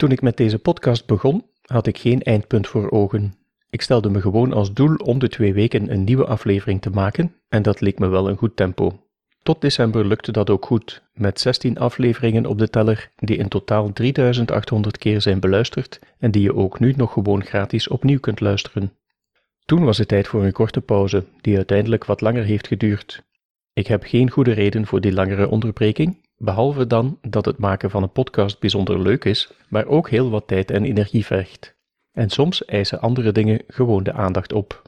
Toen ik met deze podcast begon, had ik geen eindpunt voor ogen. Ik stelde me gewoon als doel om de twee weken een nieuwe aflevering te maken en dat leek me wel een goed tempo. Tot december lukte dat ook goed, met 16 afleveringen op de teller die in totaal 3800 keer zijn beluisterd en die je ook nu nog gewoon gratis opnieuw kunt luisteren. Toen was het tijd voor een korte pauze, die uiteindelijk wat langer heeft geduurd. Ik heb geen goede reden voor die langere onderbreking, behalve dan dat het maken van een podcast bijzonder leuk is, maar ook heel wat tijd en energie vergt. En soms eisen andere dingen gewoon de aandacht op.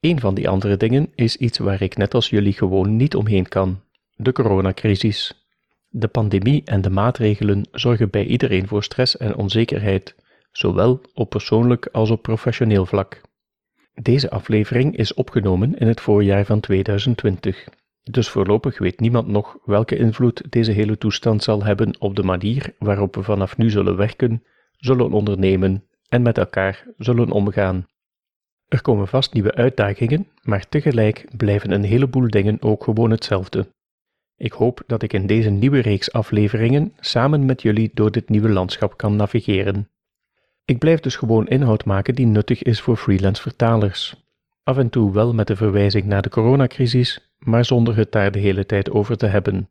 Een van die andere dingen is iets waar ik net als jullie gewoon niet omheen kan: de coronacrisis. De pandemie en de maatregelen zorgen bij iedereen voor stress en onzekerheid, zowel op persoonlijk als op professioneel vlak. Deze aflevering is opgenomen in het voorjaar van 2020. Dus voorlopig weet niemand nog welke invloed deze hele toestand zal hebben op de manier waarop we vanaf nu zullen werken, zullen ondernemen en met elkaar zullen omgaan. Er komen vast nieuwe uitdagingen, maar tegelijk blijven een heleboel dingen ook gewoon hetzelfde. Ik hoop dat ik in deze nieuwe reeks afleveringen samen met jullie door dit nieuwe landschap kan navigeren. Ik blijf dus gewoon inhoud maken die nuttig is voor freelance vertalers. Af en toe wel met de verwijzing naar de coronacrisis, maar zonder het daar de hele tijd over te hebben.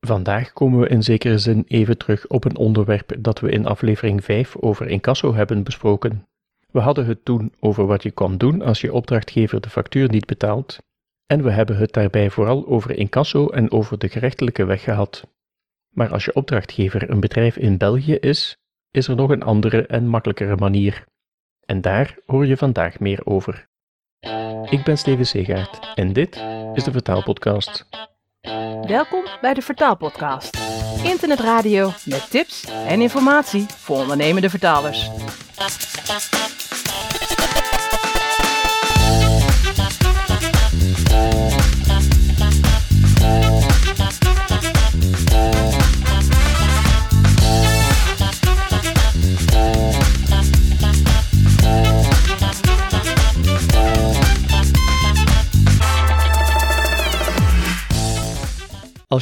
Vandaag komen we in zekere zin even terug op een onderwerp dat we in aflevering 5 over incasso hebben besproken. We hadden het toen over wat je kan doen als je opdrachtgever de factuur niet betaalt, en we hebben het daarbij vooral over incasso en over de gerechtelijke weg gehad. Maar als je opdrachtgever een bedrijf in België is, is er nog een andere en makkelijkere manier. En daar hoor je vandaag meer over. Ik ben Steven Segaert en dit is de Vertaalpodcast. Welkom bij de Vertaalpodcast. Internetradio met tips en informatie voor ondernemende vertalers.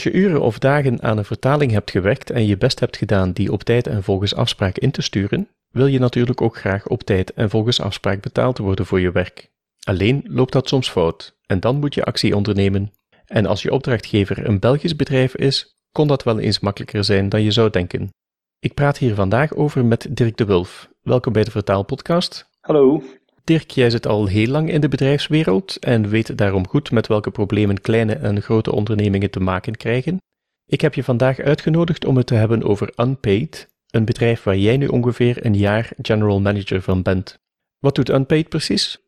Je uren of dagen aan een vertaling hebt gewerkt en je best hebt gedaan die op tijd en volgens afspraak in te sturen, wil je natuurlijk ook graag op tijd en volgens afspraak betaald worden voor je werk. Alleen loopt dat soms fout en dan moet je actie ondernemen. En als je opdrachtgever een Belgisch bedrijf is, kon dat wel eens makkelijker zijn dan je zou denken. Ik praat hier vandaag over met Dirk de Wulf. Welkom bij de Vertaalpodcast. Hallo. Dirk, jij zit al heel lang in de bedrijfswereld en weet daarom goed met welke problemen kleine en grote ondernemingen te maken krijgen. Ik heb je vandaag uitgenodigd om het te hebben over Unpaid, een bedrijf waar jij nu ongeveer een jaar general manager van bent. Wat doet Unpaid precies?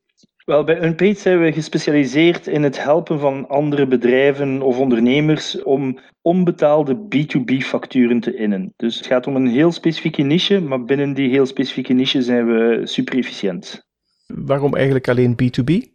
Wel, bij Unpaid zijn we gespecialiseerd in het helpen van andere bedrijven of ondernemers om onbetaalde B2B-facturen te innen. Dus het gaat om een heel specifieke niche, maar binnen die heel specifieke niche zijn we super efficiënt. Waarom eigenlijk alleen B2B?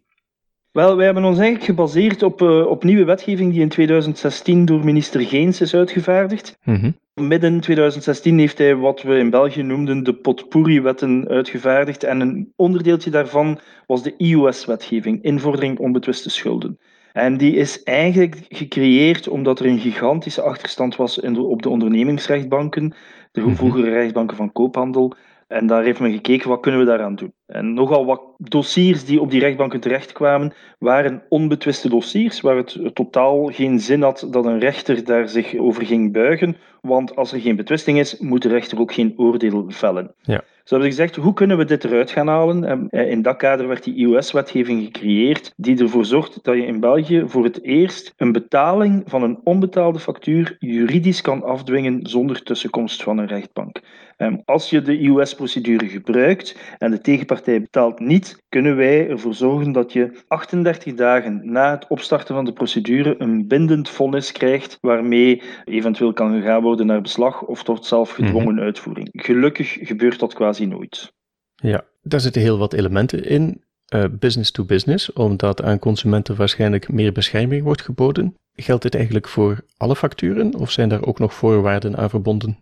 Wel, wij hebben ons eigenlijk gebaseerd op, uh, op nieuwe wetgeving die in 2016 door minister Geens is uitgevaardigd. Mm Midden 2016 heeft hij wat we in België noemden de potpourri-wetten uitgevaardigd. En een onderdeeltje daarvan was de IOS-wetgeving, invordering onbetwiste schulden. En die is eigenlijk gecreëerd omdat er een gigantische achterstand was in de, op de ondernemingsrechtbanken, de Mhm. vroegere rechtbanken van koophandel. En daar heeft men gekeken, wat kunnen we daaraan doen? En nogal wat dossiers die op die rechtbanken terechtkwamen, waren onbetwiste dossiers, waar het totaal geen zin had dat een rechter daar zich over ging buigen. Want als er geen betwisting is, moet de rechter ook geen oordeel vellen. Ja. Zo hebben ze gezegd, hoe kunnen we dit eruit gaan halen? En eh, in dat kader werd die IOS-wetgeving gecreëerd, die ervoor zorgt dat je in België voor het eerst een betaling van een onbetaalde factuur juridisch kan afdwingen zonder tussenkomst van een rechtbank. Ehm, Als je de IOS-procedure gebruikt en de tegenpartij betaalt niet, kunnen wij ervoor zorgen dat je 38 dagen na het opstarten van de procedure een bindend vonnis krijgt waarmee eventueel kan gegaan worden naar beslag of tot zelfgedwongen uitvoering. Gelukkig gebeurt dat quasi nooit. Ja, daar zitten heel wat elementen in. Eh, business to business, omdat aan consumenten waarschijnlijk meer bescherming wordt geboden. Geldt dit eigenlijk voor alle facturen of zijn daar ook nog voorwaarden aan verbonden?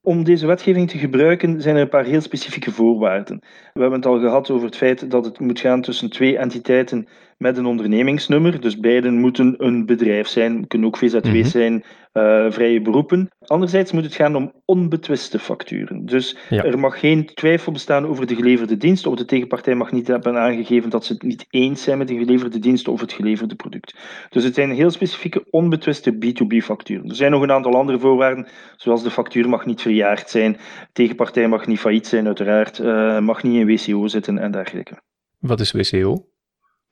Om deze wetgeving te gebruiken zijn er een paar heel specifieke voorwaarden. We hebben het al gehad over het feit dat het moet gaan tussen twee entiteiten met een ondernemingsnummer. Dus beiden moeten een bedrijf zijn, kunnen ook VZW Mhm. zijn, eh, vrije beroepen. Anderzijds moet het gaan om onbetwiste facturen. Dus Ja. er mag geen twijfel bestaan over de geleverde dienst, of de tegenpartij mag niet hebben aangegeven dat ze het niet eens zijn met de geleverde dienst of het geleverde product. Dus het zijn heel specifieke onbetwiste B2B-facturen. Er zijn nog een aantal andere voorwaarden, zoals de factuur mag niet verjaard zijn, de tegenpartij mag niet failliet zijn, uiteraard, eh, mag niet in WCO zitten en dergelijke. Wat is WCO?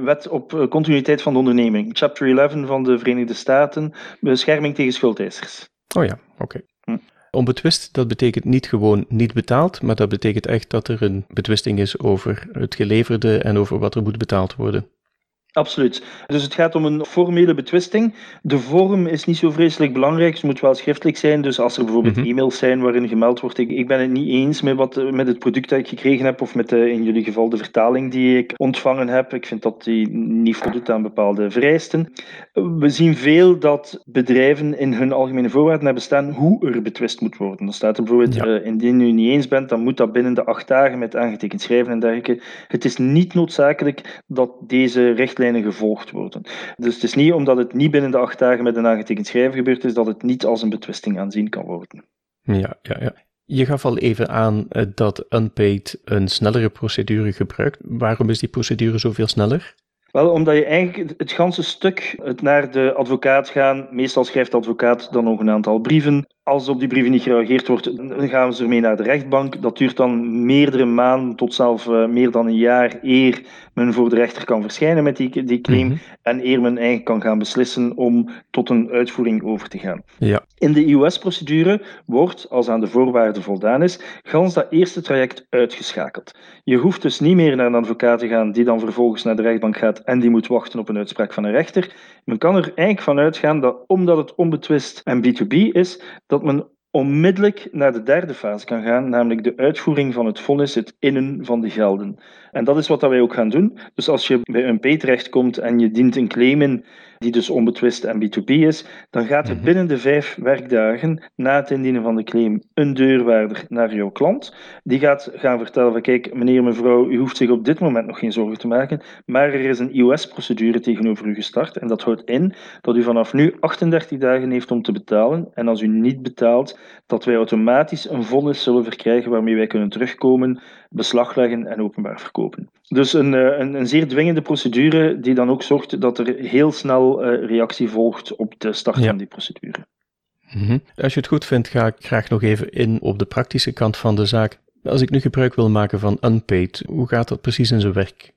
Wet op eh, continuïteit van de onderneming, Chapter 11 van de Verenigde Staten, bescherming tegen schuldeisers. Oh ja, oké. Hm. Onbetwist, dat betekent niet gewoon niet betaald, maar dat betekent echt dat er een betwisting is over het geleverde en over wat er moet betaald worden. Absoluut. Dus het gaat om een formele betwisting. De vorm is niet zo vreselijk belangrijk. Het moet wel schriftelijk zijn. Dus als er bijvoorbeeld Mhm. e-mails zijn waarin gemeld wordt: ik, ik ben het niet eens met, wat, met het product dat ik gekregen heb, of met de, in jullie geval de vertaling die ik ontvangen heb. Ik vind dat die niet voldoet aan bepaalde vereisten. We zien veel dat bedrijven in hun algemene voorwaarden hebben staan hoe er betwist moet worden. Dan staat er bijvoorbeeld: Ja. eh, indien u niet eens bent, dan moet dat binnen de acht dagen met aangetekend schrijven en dergelijke. Het is niet noodzakelijk dat deze richtlijnen gevolgd worden. Dus het is niet omdat het niet binnen de acht dagen met een aangetekend schrijven gebeurd is, dat het niet als een betwisting aanzien kan worden. Ja, ja, ja. Je gaf al even aan eh, dat Unpaid een snellere procedure gebruikt. Waarom is die procedure zoveel sneller? Wel, omdat je eigenlijk het- het ganse stuk het naar de advocaat gaan. Meestal schrijft de advocaat dan nog een aantal brieven. Als op die brieven niet gereageerd wordt, dan gaan ze ermee naar de rechtbank. Dat duurt dan meerdere maanden tot zelfs eh, meer dan een jaar eer men voor de rechter kan verschijnen met die, die claim. Mhm. En eer men eigenlijk kan gaan beslissen om tot een uitvoering over te gaan. Ja. In de IOS-procedure wordt, als aan de voorwaarden voldaan is, gans dat eerste traject uitgeschakeld. Je hoeft dus niet meer naar een advocaat te gaan die dan vervolgens naar de rechtbank gaat en die moet wachten op een uitspraak van een rechter. Men kan er eigenlijk van uitgaan dat omdat het onbetwist en B2B is, dat men onmiddellijk naar de derde fase kan gaan, namelijk de uitvoering van het vonnis, het innen van de gelden. En dat is wat dat wij ook gaan doen. Dus als je bij een P terechtkomt en je dient een claim in die dus onbetwist en B2B is, dan gaat er Mhm. binnen de vijf werkdagen na het indienen van de claim een deurwaarder naar jouw klant. Die gaat gaan vertellen van kijk, meneer, mevrouw, u hoeft zich op dit moment nog geen zorgen te maken, maar er is een IOS-procedure tegenover u gestart en dat houdt in dat u vanaf nu 38 dagen heeft om te betalen en als u niet betaalt, dat wij automatisch een vonnis zullen verkrijgen waarmee wij kunnen terugkomen, beslag leggen en openbaar verkopen. Dus een, eh, een, een zeer dwingende procedure die dan ook zorgt dat er heel snel eh, reactie volgt op de start Ja. van die procedure. Mhm. Als je het goed vindt, ga ik graag nog even in op de praktische kant van de zaak. Als ik nu gebruik wil maken van Unpaid, hoe gaat dat precies in zijn werk?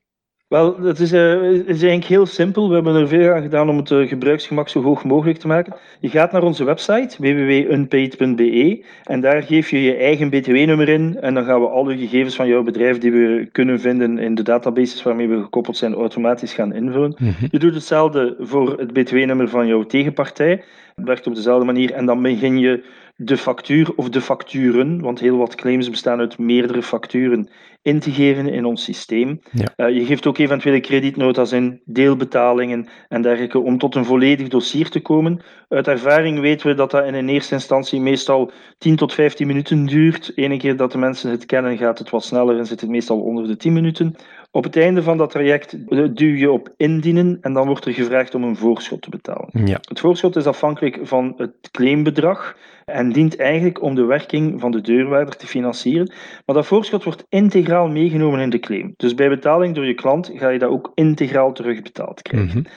Wel, het is, eh, is eigenlijk heel simpel. We hebben er veel aan gedaan om het eh, gebruiksgemak zo hoog mogelijk te maken. Je gaat naar onze website www.unpaid.be en daar geef je je eigen BTW-nummer in en dan gaan we alle gegevens van jouw bedrijf die we kunnen vinden in de databases waarmee we gekoppeld zijn automatisch gaan invullen. Mhm. Je doet hetzelfde voor het BTW-nummer van jouw tegenpartij. Het werkt op dezelfde manier en dan begin je de factuur of de facturen, want heel wat claims bestaan uit meerdere facturen, in te geven in ons systeem. Ja. Eh, je geeft ook eventuele kredietnota's in, deelbetalingen en dergelijke om tot een volledig dossier te komen. Uit ervaring weten we dat dat in een eerste instantie meestal 10 tot 15 minuten duurt. Ene keer dat de mensen het kennen gaat het wat sneller en zit het meestal onder de 10 minuten. Op het einde van dat traject duw je op indienen en dan wordt er gevraagd om een voorschot te betalen. Ja. Het voorschot is afhankelijk van het claimbedrag en dient eigenlijk om de werking van de deurwaarder te financieren. Maar dat voorschot wordt integraal meegenomen in de claim. Dus bij betaling door je klant ga je dat ook integraal terugbetaald krijgen. Mhm.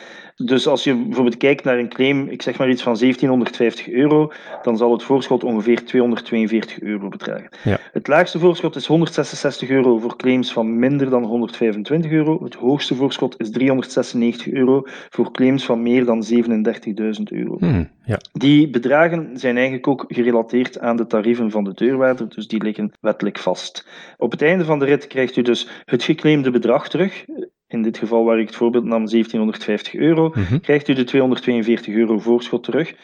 Dus als je bijvoorbeeld kijkt naar een claim, ik zeg maar iets van 1750 euro, dan zal het voorschot ongeveer 242 euro bedragen. Ja. Het laagste voorschot is 166 euro voor claims van minder dan 125 euro. Het hoogste voorschot is 396 euro voor claims van meer dan 37.000 euro. Hmm, ja. Die bedragen zijn eigenlijk ook gerelateerd aan de tarieven van de deurwaarder, dus die liggen wettelijk vast. Op het einde van de rit krijgt u dus het geclaimde bedrag terug. In dit geval waar ik het voorbeeld nam, 1750 euro Mhm. krijgt u de 242 euro voorschot terug.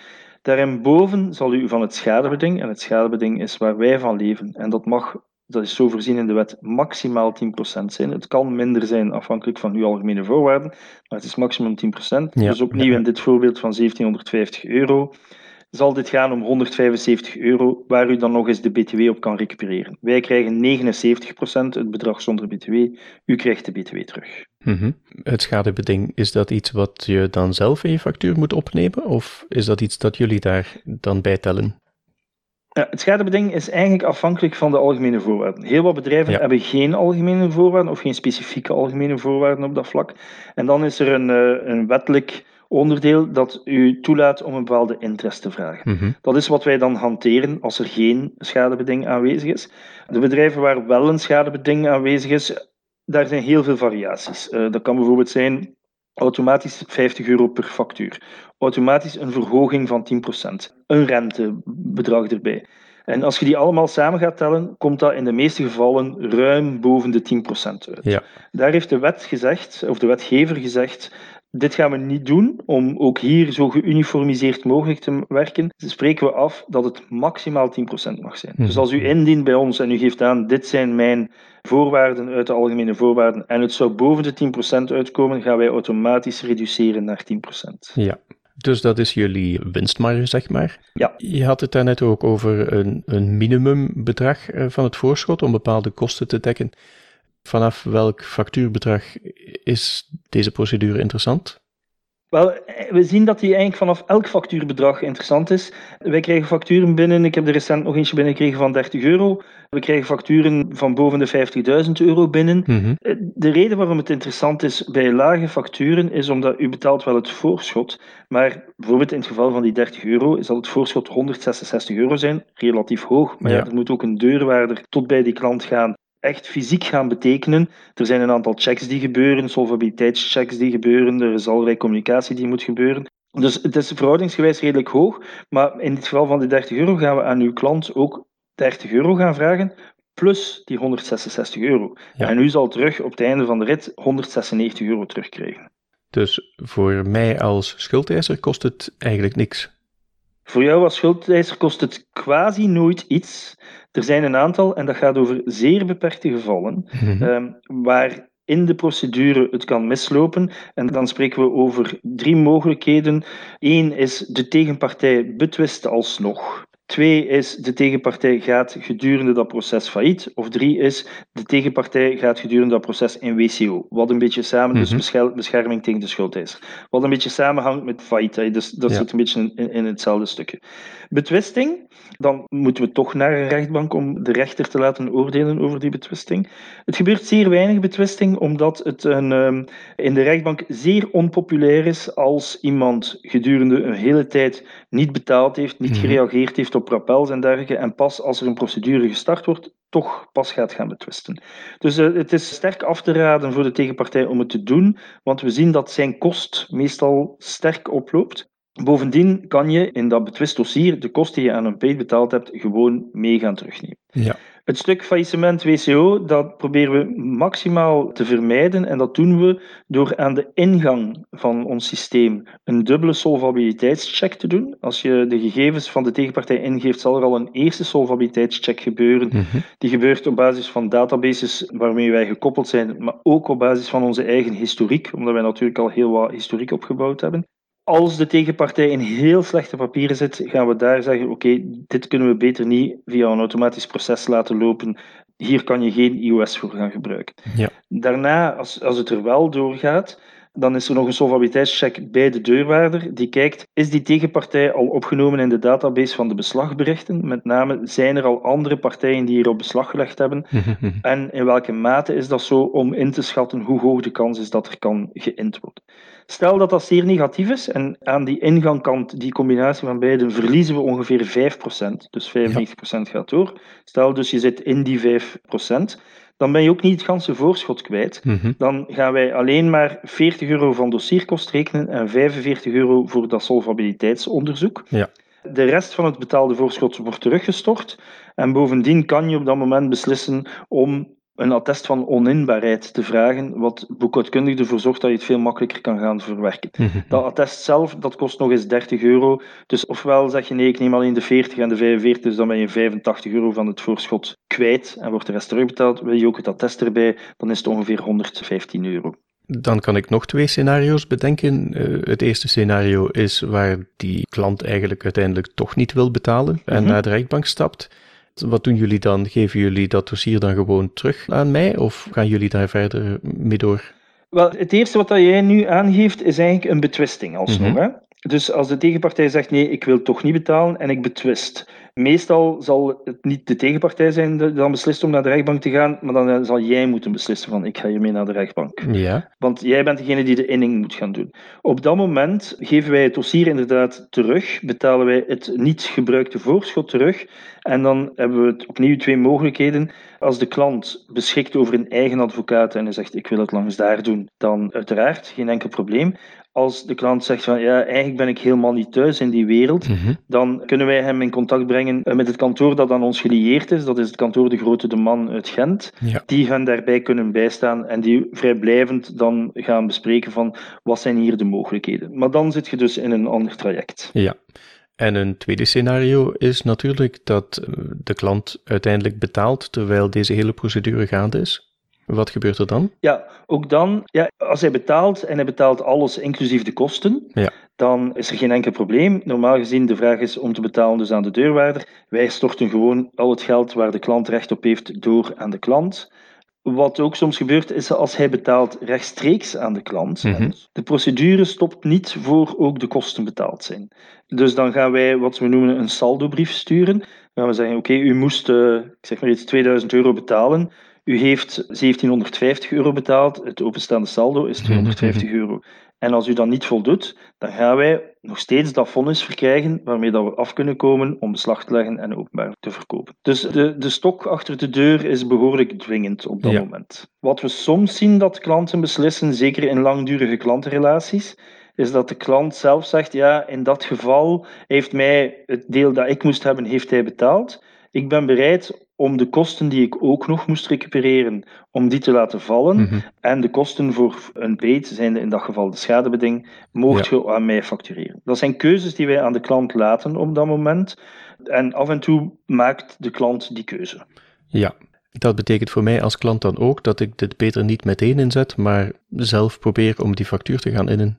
Daarboven zal u van het schadebeding, en het schadebeding is waar wij van leven, en dat mag, dat is zo voorzien in de wet, maximaal 10% zijn. Het kan minder zijn afhankelijk van uw algemene voorwaarden, maar het is maximum 10%. Ja, dus opnieuw in dit voorbeeld van 1750 euro. Zal dit gaan om 175 euro, waar u dan nog eens de BTW op kan recupereren. Wij krijgen 79% het bedrag zonder BTW, u krijgt de BTW terug. Mhm. Het schadebeding, is dat iets wat je dan zelf in je factuur moet opnemen, of is dat iets dat jullie daar dan bij tellen? Ja, het schadebeding is eigenlijk afhankelijk van de algemene voorwaarden. Heel wat bedrijven hebben geen algemene voorwaarden of geen specifieke algemene voorwaarden op dat vlak. En dan is er een, eh, een wettelijk onderdeel dat u toelaat om een bepaalde interest te vragen. Mhm. Dat is wat wij dan hanteren als er geen schadebeding aanwezig is. De bedrijven waar wel een schadebeding aanwezig is, daar zijn heel veel variaties. Uh, dat kan bijvoorbeeld zijn automatisch 50 euro per factuur, automatisch een verhoging van 10%, een rentebedrag erbij. En als je die allemaal samen gaat tellen, komt dat in de meeste gevallen ruim boven de 10% uit. Ja. Daar heeft de wet gezegd, of de wetgever gezegd, dit gaan we niet doen om ook hier zo geuniformiseerd mogelijk te werken. Dus spreken we af dat het maximaal 10% mag zijn. Dus als u indient bij ons en u geeft aan, dit zijn mijn voorwaarden uit de algemene voorwaarden en het zou boven de 10% uitkomen, gaan wij automatisch reduceren naar 10%. Ja. Dus dat is jullie winstmarge, zeg maar. Ja. Je had het daarnet ook over een, een minimumbedrag eh, van het voorschot om bepaalde kosten te dekken. Vanaf welk factuurbedrag is deze procedure interessant? Wel, we zien dat die eigenlijk vanaf elk factuurbedrag interessant is. Wij krijgen facturen binnen, ik heb er recent nog eentje binnengekregen van 30 euro. We krijgen facturen van boven de 50.000 euro binnen. Mhm. De reden waarom het interessant is bij lage facturen is omdat u betaalt wel het voorschot, maar bijvoorbeeld in het geval van die 30 euro zal het voorschot 166 euro zijn, relatief hoog, maar. Ja. er moet ook een deurwaarder tot bij die klant gaan echt fysiek gaan betekenen. Er zijn een aantal checks die gebeuren, solvabiliteitschecks die gebeuren, er is allerlei communicatie die moet gebeuren. Dus het is verhoudingsgewijs redelijk hoog, maar in dit geval van die 30 euro gaan we aan uw klant ook 30 euro gaan vragen, plus die 166 euro. Ja. En u zal terug op het einde van de rit 196 euro terugkrijgen. Dus voor mij als schuldeiser kost het eigenlijk niks. Voor jou als schuldeiser kost het quasi nooit iets. Er zijn een aantal, en dat gaat over zeer beperkte gevallen. Ehm, waar in de procedure het kan mislopen. En dan spreken we over drie mogelijkheden. Eén is de tegenpartij betwist alsnog. Twee is de tegenpartij gaat gedurende dat proces failliet. Of drie is de tegenpartij gaat gedurende dat proces in WCO. Wat een beetje samen, dus Mhm. bescherming tegen de schuldeiser. Wat een beetje samenhangt met failliet. hè. Dus dat Ja. zit een beetje in, in hetzelfde stukje. Betwisting, dan moeten we toch naar een rechtbank om de rechter te laten oordelen over die betwisting. Het gebeurt zeer weinig betwisting, omdat het een, ehm, in de rechtbank zeer onpopulair is als iemand gedurende een hele tijd niet betaald heeft, niet Mhm. gereageerd heeft op rappels en dergelijke, en pas als er een procedure gestart wordt, toch pas gaat gaan betwisten. Dus eh, het is sterk af te raden voor de tegenpartij om het te doen, want we zien dat zijn kost meestal sterk oploopt. Bovendien kan je in dat betwist dossier de kosten die je aan een paid betaald hebt gewoon mee gaan terugnemen. Ja. Het stuk faillissement WCO, dat proberen we maximaal te vermijden en dat doen we door aan de ingang van ons systeem een dubbele solvabiliteitscheck te doen. Als je de gegevens van de tegenpartij ingeeft, zal er al een eerste solvabiliteitscheck gebeuren. Mhm. Die gebeurt op basis van databases waarmee wij gekoppeld zijn, maar ook op basis van onze eigen historiek, omdat wij natuurlijk al heel wat historiek opgebouwd hebben. Als de tegenpartij in heel slechte papieren zit, gaan we daar zeggen: oké, dit kunnen we beter niet via een automatisch proces laten lopen. Hier kan je geen iOS voor gaan gebruiken. Ja. Daarna, als, als het er wel doorgaat, dan is er nog een solvabiliteitscheck bij de deurwaarder die kijkt, is die tegenpartij al opgenomen in de database van de beslagberichten? Met name, zijn er al andere partijen die hierop beslag gelegd hebben? En in welke mate is dat zo om in te schatten hoe hoog de kans is dat er kan geïnt worden? Stel dat dat zeer negatief is en aan die ingangkant, die combinatie van beiden, verliezen we ongeveer 5%. Dus 95% gaat door. Stel dus je zit in die 5%, dan ben je ook niet het ganse voorschot kwijt. Mhm. Dan gaan wij alleen maar 40 euro van dossierkost rekenen en 45 euro voor dat solvabiliteitsonderzoek. Ja. De rest van het betaalde voorschot wordt teruggestort. En bovendien kan je op dat moment beslissen om een attest van oninbaarheid te vragen, wat boekhoudkundig ervoor zorgt dat je het veel makkelijker kan gaan verwerken. Mhm. Dat attest zelf, dat kost nog eens 30 euro. Dus ofwel zeg je nee, ik neem alleen de 40 en de 45, dus dan ben je 85 euro van het voorschot kwijt en wordt de rest terugbetaald. Wil je ook het attest erbij, dan is het ongeveer 115 euro. Dan kan ik nog twee scenario's bedenken. Uh, het eerste scenario is waar die klant eigenlijk uiteindelijk toch niet wil betalen en Mhm. naar de rechtbank stapt. Wat doen jullie dan? Geven jullie dat dossier dan gewoon terug aan mij of gaan jullie daar verder mee door? Wel, het eerste wat jij nu aangeeft is eigenlijk een betwisting alsnog. Mhm. hè? Dus als de tegenpartij zegt nee, ik wil toch niet betalen en ik betwist. Meestal zal het niet de tegenpartij zijn die dan beslist om naar de rechtbank te gaan, maar dan eh, zal jij moeten beslissen van ik ga hiermee naar de rechtbank. Ja. Want jij bent degene die de inning moet gaan doen. Op dat moment geven wij het dossier inderdaad terug, betalen wij het niet gebruikte voorschot terug en dan hebben we het opnieuw twee mogelijkheden. Als de klant beschikt over een eigen advocaat en hij zegt ik wil het langs daar doen, dan uiteraard geen enkel probleem. Als de klant zegt van ja, eigenlijk ben ik helemaal niet thuis in die wereld, Mhm. dan kunnen wij hem in contact brengen eh, met het kantoor dat aan ons gelieerd is. Dat is het kantoor De Grote de Man uit Gent. Ja. Die hen daarbij kunnen bijstaan en die vrijblijvend dan gaan bespreken van wat zijn hier de mogelijkheden. Maar dan zit je dus in een ander traject. Ja. En een tweede scenario is natuurlijk dat eh, de klant uiteindelijk betaalt terwijl deze hele procedure gaande is. Wat gebeurt er dan? Ja, ook dan, ja, als hij betaalt en hij betaalt alles inclusief de kosten, Ja. dan is er geen enkel probleem. Normaal gezien, de vraag is om te betalen dus aan de deurwaarder. Wij storten gewoon al het geld waar de klant recht op heeft door aan de klant. Wat ook soms gebeurt, is als hij betaalt rechtstreeks aan de klant. Mhm. De procedure stopt niet voor ook de kosten betaald zijn. Dus dan gaan wij wat we noemen een saldobrief sturen. Dan gaan we zeggen, oké, u moest, eh, ik zeg maar iets, 2000 euro betalen. U heeft 1750 euro betaald. Het openstaande saldo is 250 euro. En als u dan niet voldoet, dan gaan wij nog steeds dat vonnis verkrijgen waarmee dat we af kunnen komen om beslag te leggen en openbaar te verkopen. Dus de, de stok achter de deur is behoorlijk dwingend op dat Ja. moment. Wat we soms zien dat klanten beslissen, zeker in langdurige klantenrelaties, is dat de klant zelf zegt, ja, in dat geval heeft mij het deel dat ik moest hebben, heeft hij betaald. Ik ben bereid om de kosten die ik ook nog moest recupereren, om die te laten vallen. Mhm. En de kosten voor een beet, zijn in dat geval de schadebeding, moogt je aan mij factureren. Dat zijn keuzes die wij aan de klant laten op dat moment. En af en toe maakt de klant die keuze. Ja, dat betekent voor mij als klant dan ook dat ik dit beter niet meteen inzet, maar zelf probeer om die factuur te gaan innen.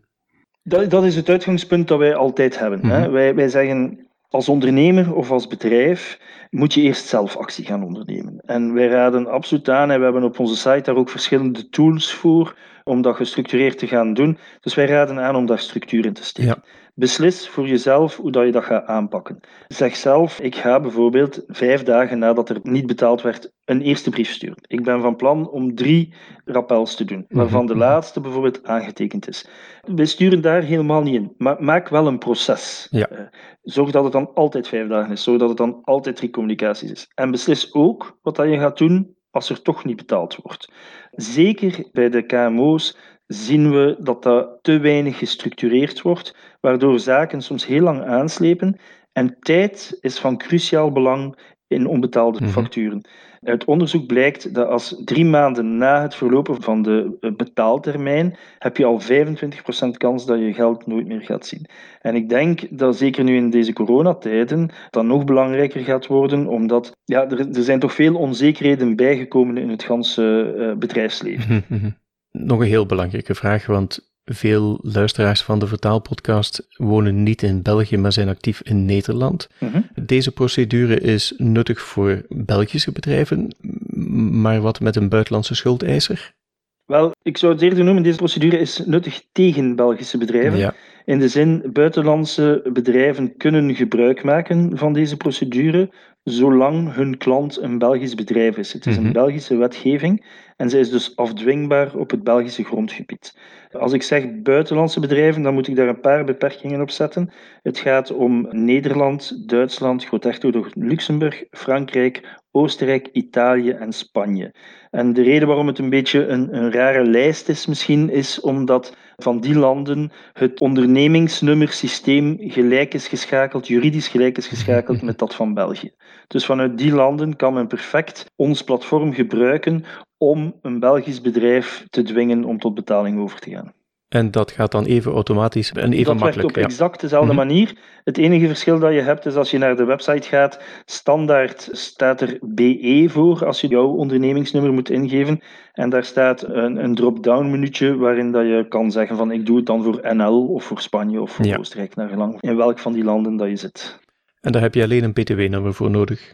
Dat, dat is het uitgangspunt dat wij altijd hebben. hè. Mhm. Wij, wij zeggen, als ondernemer of als bedrijf moet je eerst zelf actie gaan ondernemen. En wij raden absoluut aan, en we hebben op onze site daar ook verschillende tools voor, om dat gestructureerd te gaan doen. Dus wij raden aan om daar structuur in te steken. Ja. Beslis voor jezelf hoe dat je dat gaat aanpakken. Zeg zelf, ik ga bijvoorbeeld vijf dagen nadat er niet betaald werd, een eerste brief sturen. Ik ben van plan om drie rappels te doen, waarvan de Mhm. laatste bijvoorbeeld aangetekend is. We sturen daar helemaal niet in, maar maak wel een proces. Ja. Eh, Zorg dat het dan altijd vijf dagen is, zorg dat het dan altijd drie communicaties is. En beslis ook wat dat je gaat doen als er toch niet betaald wordt. Zeker bij de KMO's zien we dat dat te weinig gestructureerd wordt, waardoor zaken soms heel lang aanslepen. En tijd is van cruciaal belang in onbetaalde Mhm. facturen. Uit onderzoek blijkt dat als drie maanden na het verlopen van de eh, betaaltermijn heb je al 25% kans dat je geld nooit meer gaat zien. En ik denk dat zeker nu in deze coronatijden dat nog belangrijker gaat worden, omdat ja, er, er zijn toch veel onzekerheden bijgekomen in het ganse eh, bedrijfsleven. Mhm, mhm. Nog een heel belangrijke vraag, want veel luisteraars van de vertaalpodcast wonen niet in België, maar zijn actief in Nederland. Mhm. Deze procedure is nuttig voor Belgische bedrijven, maar wat met een buitenlandse schuldeiser? Wel, ik zou het eerder noemen, deze procedure is nuttig tegen Belgische bedrijven. Ja, In de zin, buitenlandse bedrijven kunnen gebruik maken van deze procedure, zolang hun klant een Belgisch bedrijf is. Het is Mhm. een Belgische wetgeving en zij is dus afdwingbaar op het Belgische grondgebied. Als ik zeg buitenlandse bedrijven, dan moet ik daar een paar beperkingen op zetten. Het gaat om Nederland, Duitsland, Groot-Hertogdom Luxemburg, Frankrijk, Oostenrijk, Italië en Spanje. En de reden waarom het een beetje een, een rare lijst is misschien, is omdat van die landen het ondernemingsnummersysteem gelijk is geschakeld, juridisch gelijk is geschakeld met dat van België. Dus vanuit die landen kan men perfect ons platform gebruiken om een Belgisch bedrijf te dwingen om tot betaling over te gaan. En dat gaat dan even automatisch en even dat makkelijk. werkt op ja. exact dezelfde Mhm. manier. Het enige verschil dat je hebt is als je naar de website gaat, standaard staat er BE voor als je jouw ondernemingsnummer moet ingeven. En daar staat een, een drop-down minuutje waarin dat je kan zeggen van ik doe het dan voor NL of voor Spanje of voor Ja. Oostenrijk, naar gelang in welk van die landen dat je zit. En daar heb je alleen een btw-nummer voor nodig.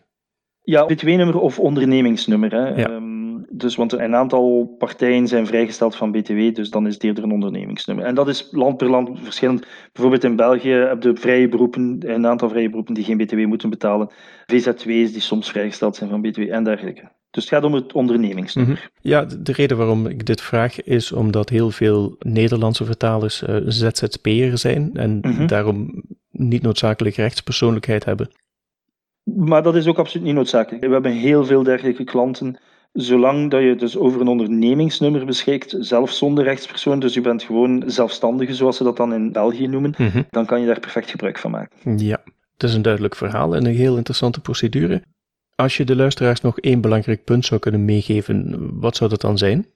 Ja, BTW-nummer of ondernemingsnummer. Hè. Ja. Ehm, dus, want een aantal partijen zijn vrijgesteld van BTW, dus dan is het eerder een ondernemingsnummer. En dat is land per land verschillend. Bijvoorbeeld in België heb je vrije beroepen, een aantal vrije beroepen die geen BTW moeten betalen. VZW's die soms vrijgesteld zijn van BTW en dergelijke. Dus het gaat om het ondernemingsnummer. Ja, de de reden waarom ik dit vraag is omdat heel veel Nederlandse vertalers eh, ZZP'er zijn en Mhm. daarom niet noodzakelijk rechtspersoonlijkheid hebben. Maar dat is ook absoluut niet noodzakelijk. We hebben heel veel dergelijke klanten. Zolang dat je dus over een ondernemingsnummer beschikt, zelf zonder rechtspersoon, dus je bent gewoon zelfstandige, zoals ze dat dan in België noemen, dan kan je daar perfect gebruik van maken. Ja, het is een duidelijk verhaal en een heel interessante procedure. Als je de luisteraars nog één belangrijk punt zou kunnen meegeven, wat zou dat dan zijn?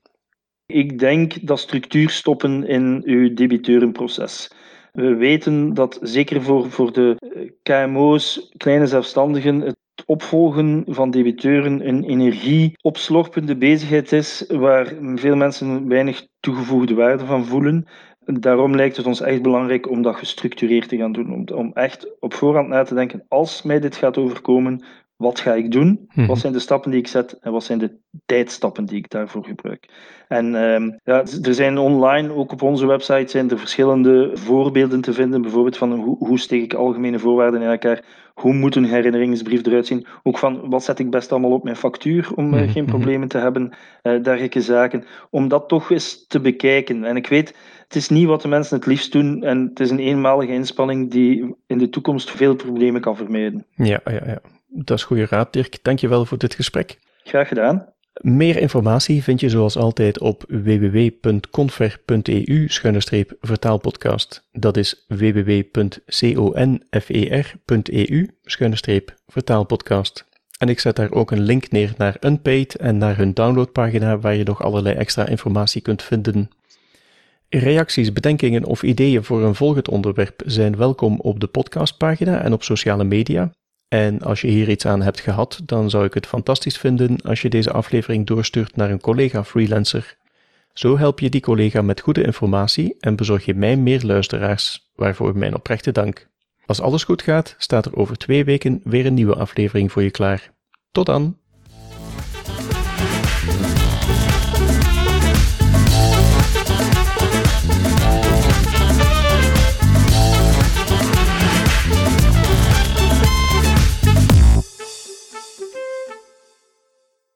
Ik denk dat structuur stoppen in uw debiteurenproces. We weten dat zeker voor, voor de eh, KMO's, kleine zelfstandigen, het opvolgen van debiteuren een energieopslorpende bezigheid is waar veel mensen weinig toegevoegde waarde van voelen. Daarom lijkt het ons echt belangrijk om dat gestructureerd te gaan doen. Om, om echt op voorhand na te denken, als mij dit gaat overkomen, wat ga ik doen? Mhm. Wat zijn de stappen die ik zet en wat zijn de tijdstappen die ik daarvoor gebruik? En ehm, ja, er zijn online, ook op onze website, zijn er verschillende voorbeelden te vinden. Bijvoorbeeld van hoe, hoe steek ik algemene voorwaarden in elkaar? Hoe moet een herinneringsbrief eruit zien? Ook van wat zet ik best allemaal op mijn factuur om eh, Mhm, geen mhm. problemen te hebben? eh dergelijke zaken. Om dat toch eens te bekijken. En ik weet, het is niet wat de mensen het liefst doen. En het is een eenmalige inspanning die in de toekomst veel problemen kan vermijden. Ja, ja, ja. Dat is goede raad, Dirk. Dankjewel voor dit gesprek. Graag gedaan. Meer informatie vind je zoals altijd op www.confer.eu-vertaalpodcast. Dat is www.confer.eu-vertaalpodcast. En ik zet daar ook een link neer naar Unpaid en naar hun downloadpagina waar je nog allerlei extra informatie kunt vinden. Reacties, bedenkingen of ideeën voor een volgend onderwerp zijn welkom op de podcastpagina en op sociale media. En als je hier iets aan hebt gehad, dan zou ik het fantastisch vinden als je deze aflevering doorstuurt naar een collega freelancer. Zo help je die collega met goede informatie en bezorg je mij meer luisteraars, waarvoor mijn oprechte dank. Als alles goed gaat, staat er over twee weken weer een nieuwe aflevering voor je klaar. Tot dan!